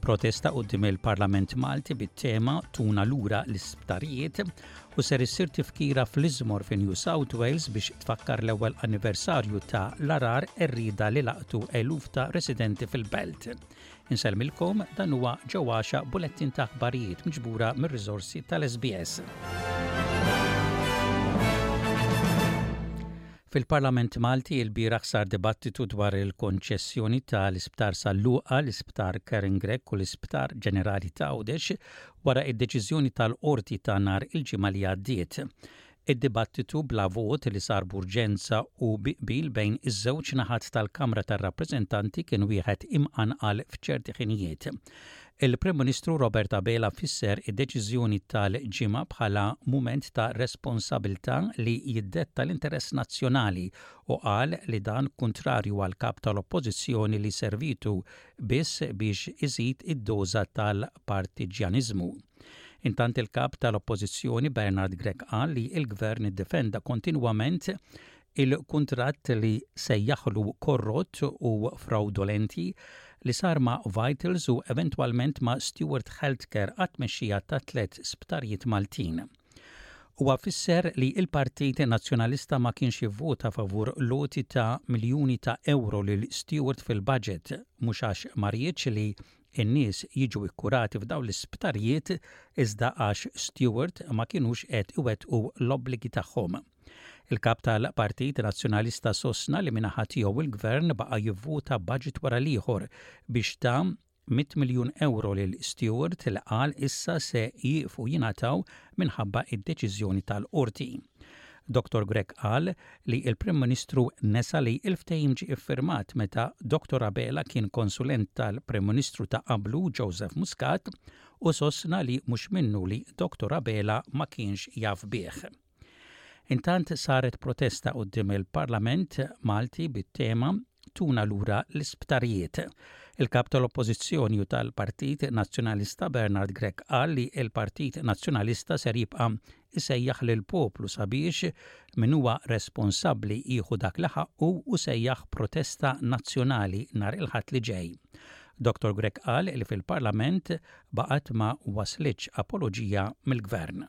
Protesta quddiem il-Parlament Malti bit-tema Tuna lura l-isptarijiet u ser issir tifkira fl-Iżmor fi New South Wales biex tfakkar l-ewwel anniversarju ta' l-arar qerrieda li laqtu eluf ta' residenti fil-belt. Insellmilkom dan huwa ġewwaxa bulettin ta' aħbarijiet miġbura mir-riżorsi tal-SBS. Fil-Parlament Malti ilbieraħ sar dibattitu dwar il-konċessjoni ta' l-Isptar San Luqa, l-Isptar Karen Grech u l-Isptar Ġenerali t'Għawdex wara id-deċiżjoni tal-Qorti ta' nhar il-Ġimgħa li għaddiet. Id-dibattitu bla vot li sar b'urġenza u bi qbil bejn iż-żewġ naħat tal-Kamra tar-Rappreżentanti kien wieħed imqanqal f'ċerti ħinijiet. Il-Prim Ministru Robert Abela fisser id-deċiżjoni tal-Ġimgħa bħala mument ta' responsabilità li jiddetta l-interess nazzjonali u qal li dan kuntrarju għall-Kap tal-Oppożizzjoni li servitu biss biex iżid id-doża tal-partiġġjaniżmu. Intant il-Kap tal-Oppożizzjoni Bernard Grech qal li l-Gvern iddefenda kontinwament Il-kuntratt li sejjaħlu korrott u frawdolenti li sar ma' Vitals u eventwalment ma' Steward Healthcare għat-tmexxija ta' tliet sptarijiet Maltin. Huwa fisser li l-Partit Nazzjonalista ma kienx ivvota favur l-għoti ta' miljuni ta' ewro lil Steward fil-budget mhux għax ma riedx li n-nies jiġu kkurati f'dawn l-isptarijiet iżda għax Steward ma kienux qed iwettqu l-obbligi tagħhom. Il-Kap tal-Partit Nazzjonalista sostna li min-naħa tiegħu l-Gvern baqa' jivvuta budget wara l-ieħor biex ta 100 miljun ewro lil Steward li qal issa se jieqfu jingħataw minħabba d-deċiżjoni tal-Qorti. Dottor Grech qal li l-Prim Ministru nesa li l-ftehim ġie ffirmat meta Dottor Abela kien konsulent tal-Prim Ministru ta' qablu Joseph Muscat u sostna li mhux minnu li Dottor Abela ma kienx jaf bih. Intant saret protesta quddiem il-Parlament Malti bit-tema Tuna lura l-isptarijiet. Il-Kap tal-Oppożizzjoni u tal-Partit Nazzjonalista Bernard Grech qal li l-Partit Nazzjonalista ser jibqa' jsejjaħ lill-poplu sabiex min huwa responsabbli jieħu dak li ħaqqu u sejjaħ protesta nazzjonali nhar il-Ħadd li ġej. Dottor Grech qal li fil-Parlament baqgħet ma waslitx apoloġija mill-Gvern.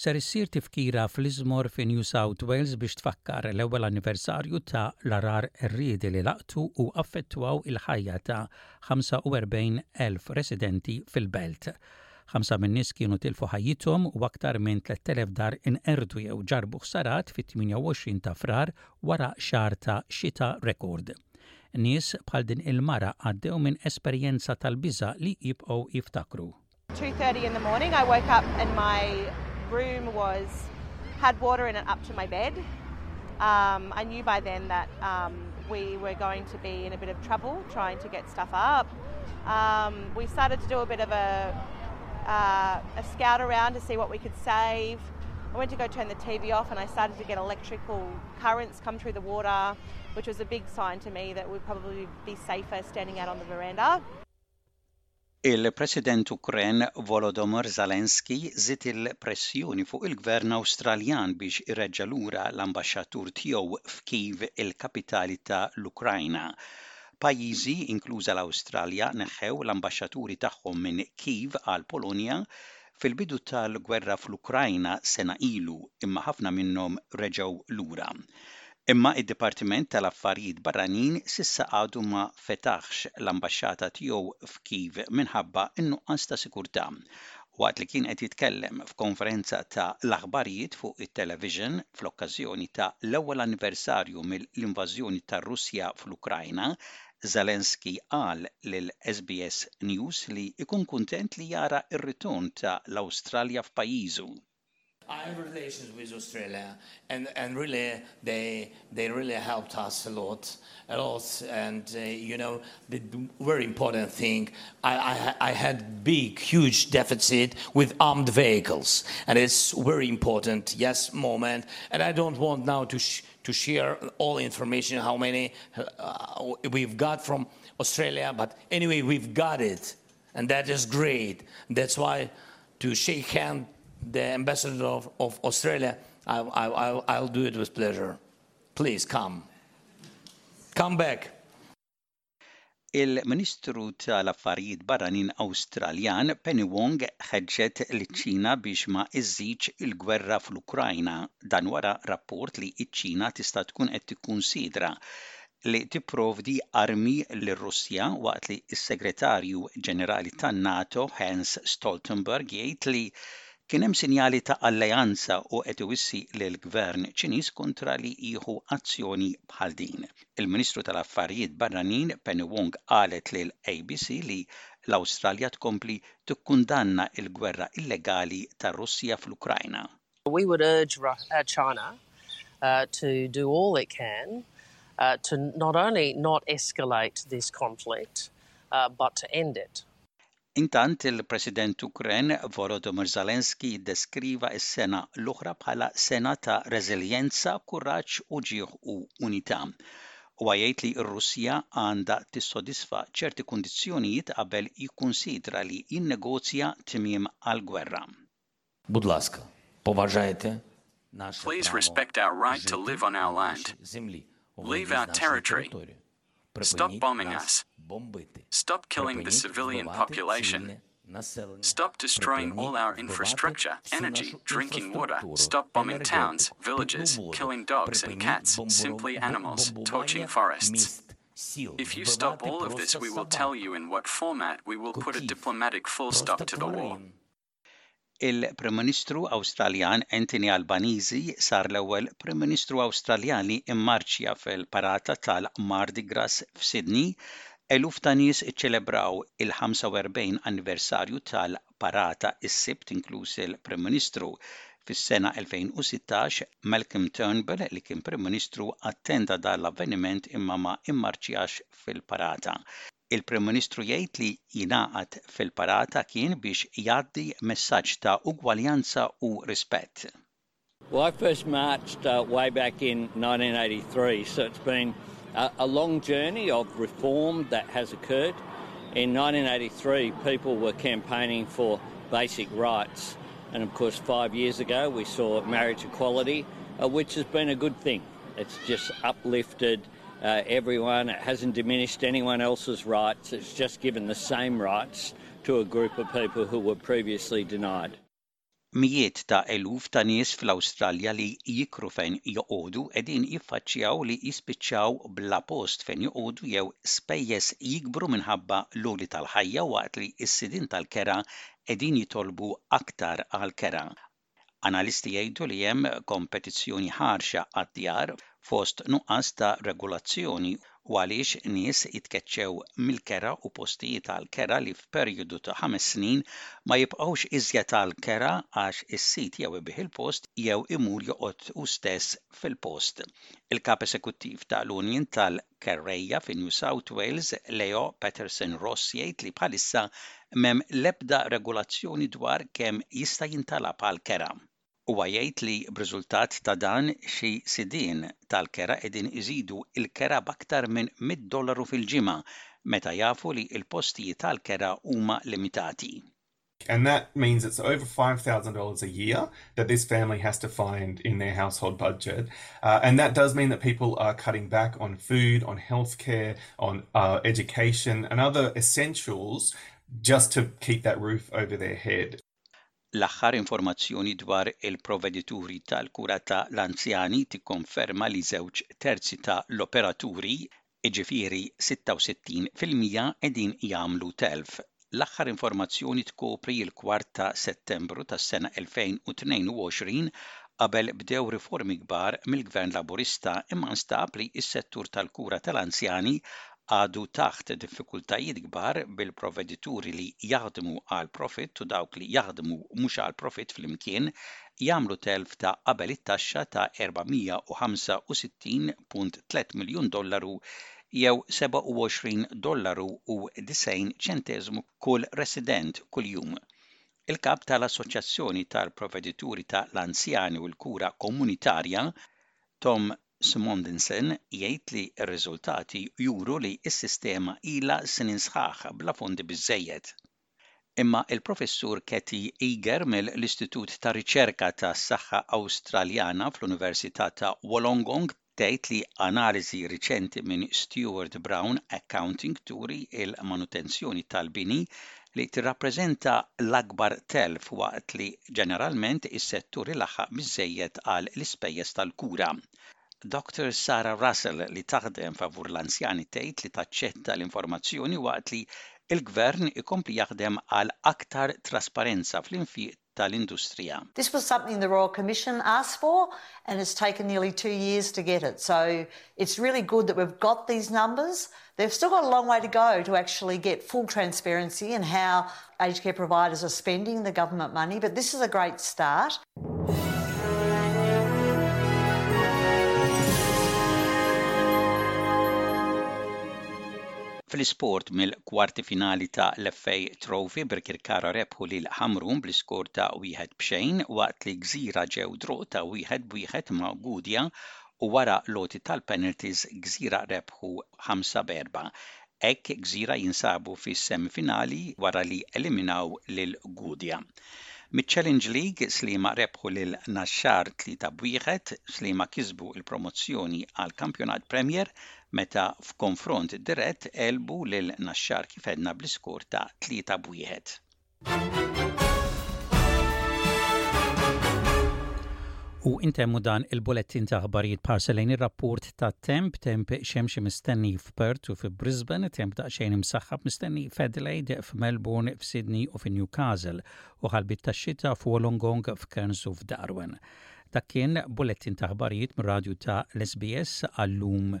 Ser issir tifkira fl-Iżmor fi New South Wales biex tfakkar l-ewwel anniversarju ta' l-għarar qerriedi li laqtu u affettwaw il-ħajja ta' 45,000 residenti fil-belt. Ħamsa min-nies kienu tilfu ħajjithom u aktar minn 3,000 dar inqerdu jew ġarrbu ħsarat fit-28 ta' Frar wara xahar ta' xita rekord. Nies bħal din il-mara għaddew minn esperjenza tal-biża' li jibqgħu jiftakru. 2:30 in the morning I woke up and my room was had water in it up to my bed. Um, I knew by then that um, we were going to be in a bit of trouble trying to get stuff up. Um, we started to do a bit of a, uh, a scout around to see what we could save. I went to go turn the TV off and I started to get electrical currents come through the water, which was a big sign to me that we'd probably be safer standing out on the veranda. Il-President Ukren Volodymyr Zelensky żied il-pressjoni fuq il-Gvern Awstraljan biex ireġġa' lura l-Ambaxxatur tiegħu f'Kyiv il-kapitali ta' l-Ukrajna. Pajjiżi, inkluża l-Awstralja, neħħew l-Ambaxxaturi tagħhom minn Kyiv għall-Polonja Fil-bidu tal-gwerra fl-Ukrajna sena ilu, imma ħafna minnhom reġgħu lura. Imma id-Dipartiment tal-Affarijiet Barranin s'issa għadu ma fetaħx l-ambaxxata tiegħu f'Kiev minħabba n-nuqqas ta' sikurtà. Waqt li kien qed jitkellem f'konferenza ta' l-aħbarijiet fuq it-television fl-okkażjoni ta' l-ewwel anniversarju mill-invażjoni tar-Russja fl-Ukrajna, Zelensky qal lil SBS News li jkun kuntent li jara r-ritorn ta' l-Awstralja f'pajjiżu. I have relations with Australia and and really they they really helped us a lot a lot and you know the very important thing I I I had big huge deficit with armed vehicles and it's very important yes moment and I don't want now to to share all information how many uh, we've got from Australia, but anyway, we've got it, and that is great. That's why to shake hand the ambassador of, of Australia, I, I, I'll, I'll do it with pleasure. Please come. Come back. Il-Ministru tal-Affarijiet Barranin Awstraljan Penny Wong ħeġġet liċ-Ċina biex ma iżżidx il-gwerra fl-Ukrajna, dan wara rapport li ċ-Ċina tista' tkun qed tikkunsidra li tipprovdi armi lir-Russja waqt li s-Segretarju Ġenerali tan-NATO Jens Stoltenberg jgħid li kien hemm sinjali ta' alleanza u qed iwissi lill-Gvern Ċiniż kontra li jieħu azzjoni bħal din. Il-Ministru tal-Affarijiet Barranin Penny Wong qalet lill-ABC li l-Awstralja tkompli tikkundanna l-gwerra illegali tar-Russja fl-Ukrajna. We would urge China to do all it can to not only not escalate this conflict but to end it. Intant, il-President Ukren Volodymyr Zelensky ddeskriva s-sena l-oħra bħala sena ta' reżiljenza, kuraġġ, uġigħ u unità. Huwa jgħid li r-Russja għandha tissodisfa ċerti kundizzjonijiet qabel jikkunsidra li jinnegozja tmiem għall-gwerra. Budlaska, povaġajte. Please respect our right to live on our land. Leave our territory. Stop bombing us. Stop killing the civilian population. Stop destroying all our infrastructure, energy, drinking water. Stop bombing towns, villages, killing dogs and cats, simply animals, torching forests. If you stop all of this, we will tell you in what format we will put a diplomatic full stop to the war. Il-Prim Ministru Awstraljan Anthony Albanese sar l-ewwel Prim Ministru Awstraljan li mmarċja fil-parad tal-Mardi Gras f'Sydney, eluf ta' nies iċċelebraw il-45 anniversarju tal-parad is-Sibt inkluż il-Prim Ministru fis-sena 2016, Malcolm Turnbull li kien Prim Ministru attenda dan l-avveniment imma ma mmarċjax fil-parata. Il-Prim Ministru jgħid li jingħaqad fil-parata kien biex jgħaddi messaġġ ta' ugwaljanza u rispett. Well, I first marched uh, way back in 1983, so it's been a, a long journey of reform that has occurred. In 1983, people were campaigning for basic rights, and of course, five years ago, we saw marriage equality, uh, which has been a good thing. It's just uplifted Everyone hasn't diminished anyone else's rights, it's just given the same rights to a group of people who were previously denied. Mijiet ta' eluf ta' nies fl-Awstralja li jikru fejn joqogħdu qegħdin jiffaċċjaw li jispiċċaw bla post fejn joqogħdu jew spejjeż jikbru minħabba l-għoli tal-ħajja waqt li s-sidien tal-kera qegħdin jitolbu aktar għall-kera Analisti jgħidu li hemm kompetizzjoni ħarxa għad-djar fost nuqqas ta' regulazzjoni u għaliex nies jitkeċċew mill-kera u postijiet għall-kera li f'perjodu ta' ħames snin ma jibqgħux iżjed għall-kera għax is-sid jew ibigħ il-post jew imur joqgħod hu stess fil-post. Il-Kap Esekuttiv ta' l-Union tal Kerrejja fi New South Wales Leo Patterson Ross jgħid li bħalissa m'hemm l-ebda regulazzjoni dwar kemm jista' jintalab għal kera. Huwa jgħid li b'riżultat ta' dan xi sidien tal-kera qegħdin iżidu l-kera b'aktar minn mitt dollaru fil-ġimgħa meta jafu li l-postijiet għall-kera huma limitati. And that means it's over $5,000 a year that this family has to find in their household budget. Uh, and that does mean that people are cutting back on food, on healthcare, on uh, education, and other essentials just to keep that roof over their head. L-aħħar informazzjoni dwar il-provedituri tal-kura ta' l-anzjani tikkonferma li żewġ terzi ta' l-operaturi, jiġifieri 66 fil-mija qegħdin jagħmlu telf. L-aħħar informazzjoni tkopri l-kwart ta' Settembru tas-sena 2022 qabel bdew riformi kbar mill-Gvern Laburista imma nstab li s-settur tal-kura tal-anzjani għadu taħt diffikultajiet kbar bil-provedituri li jaħdmu għal profitt u dawk li jaħdmu mhux għal profitt flimkien jagħmlu telf ta' qabel it-taxxa ta' 465.3 miljun dollaru jew 27 dollaru u 90 ċenteżmu kull resident kuljum. Il-Kap tal-Assoċjazzjoni tal-Provvedituri ta' l-Anzjani u l-Kura Komunitarja, Tom Simondsen, jgħid li r-riżultati juru li s-sistema ilha snin sħaħ bla fondi biżżejjed. Imma l-Professur Kathy Eager mill-Istitut ta' Riċerka tas-Saħħa Awstraljana fl-Università ta' Wollongong tgħid li analiżi riċenti minn Stewart Brown Accounting turi l-manutenzjoni tal-bini li tirrappreżenta l-akbar telf waqt li ġeneralment is-settur ilaħħaq biżżejjed għal l-ispejjeż tal-kura. Dottor Sarah Russell li taħdem favur l-anzjani tgħid li taċċetta l-informazzjoni waqt li l-Gvern ikompli jaħdem għal aktar trasparenza fl-infiq tal-industrija. This was something the Royal Commission asked for and it's taken nearly two years to get it so it's really good that we've got these numbers They've still got a long way to go to actually get full transparency in how aged care providers are spending the government money, but this is a great start. Fl-isport, mill-kwarti finali ta' l-FA Trophy, Birkirkara rebħu lil Ħamrun bl-iskor ta' wieħed b'xejn, waqt li Gżira ġew draw ta' wieħed b'wieħed ma' Gudja u wara l-għoti tal-penalties Gżira rebħu b'ħamsa b'erbgħa. Hekk Gżira jinsabu fis-semifinali wara li eliminaw lil Gudja. Miċ-Challenge League Sliema rebħu lil Naxxar tlieta b'wieħed, Sliema kisbu l-promozzjoni għall-Kampjonat Premier meta f'konfront dirett għelbu lil Naxxar kif għedna bl-iskor ta' tlieta b'wieħed. U intemmu dan il-bulettin ta' ħbarijiet parsa lejn ir-rapport ta' temp, temp xemxi mistenni f'Perth u fi Brisbane, temp daqsxejn imsaħħab mistenni f'Adelaide, f'Melbourne, f'Sydney u fi Newcastle, u ħalbit ta' xita f'Wolongong, f'Cairns u f'Darwin. Dak kien bulettin ta' ħbarijiet mir-radju ta' l-SBS għallum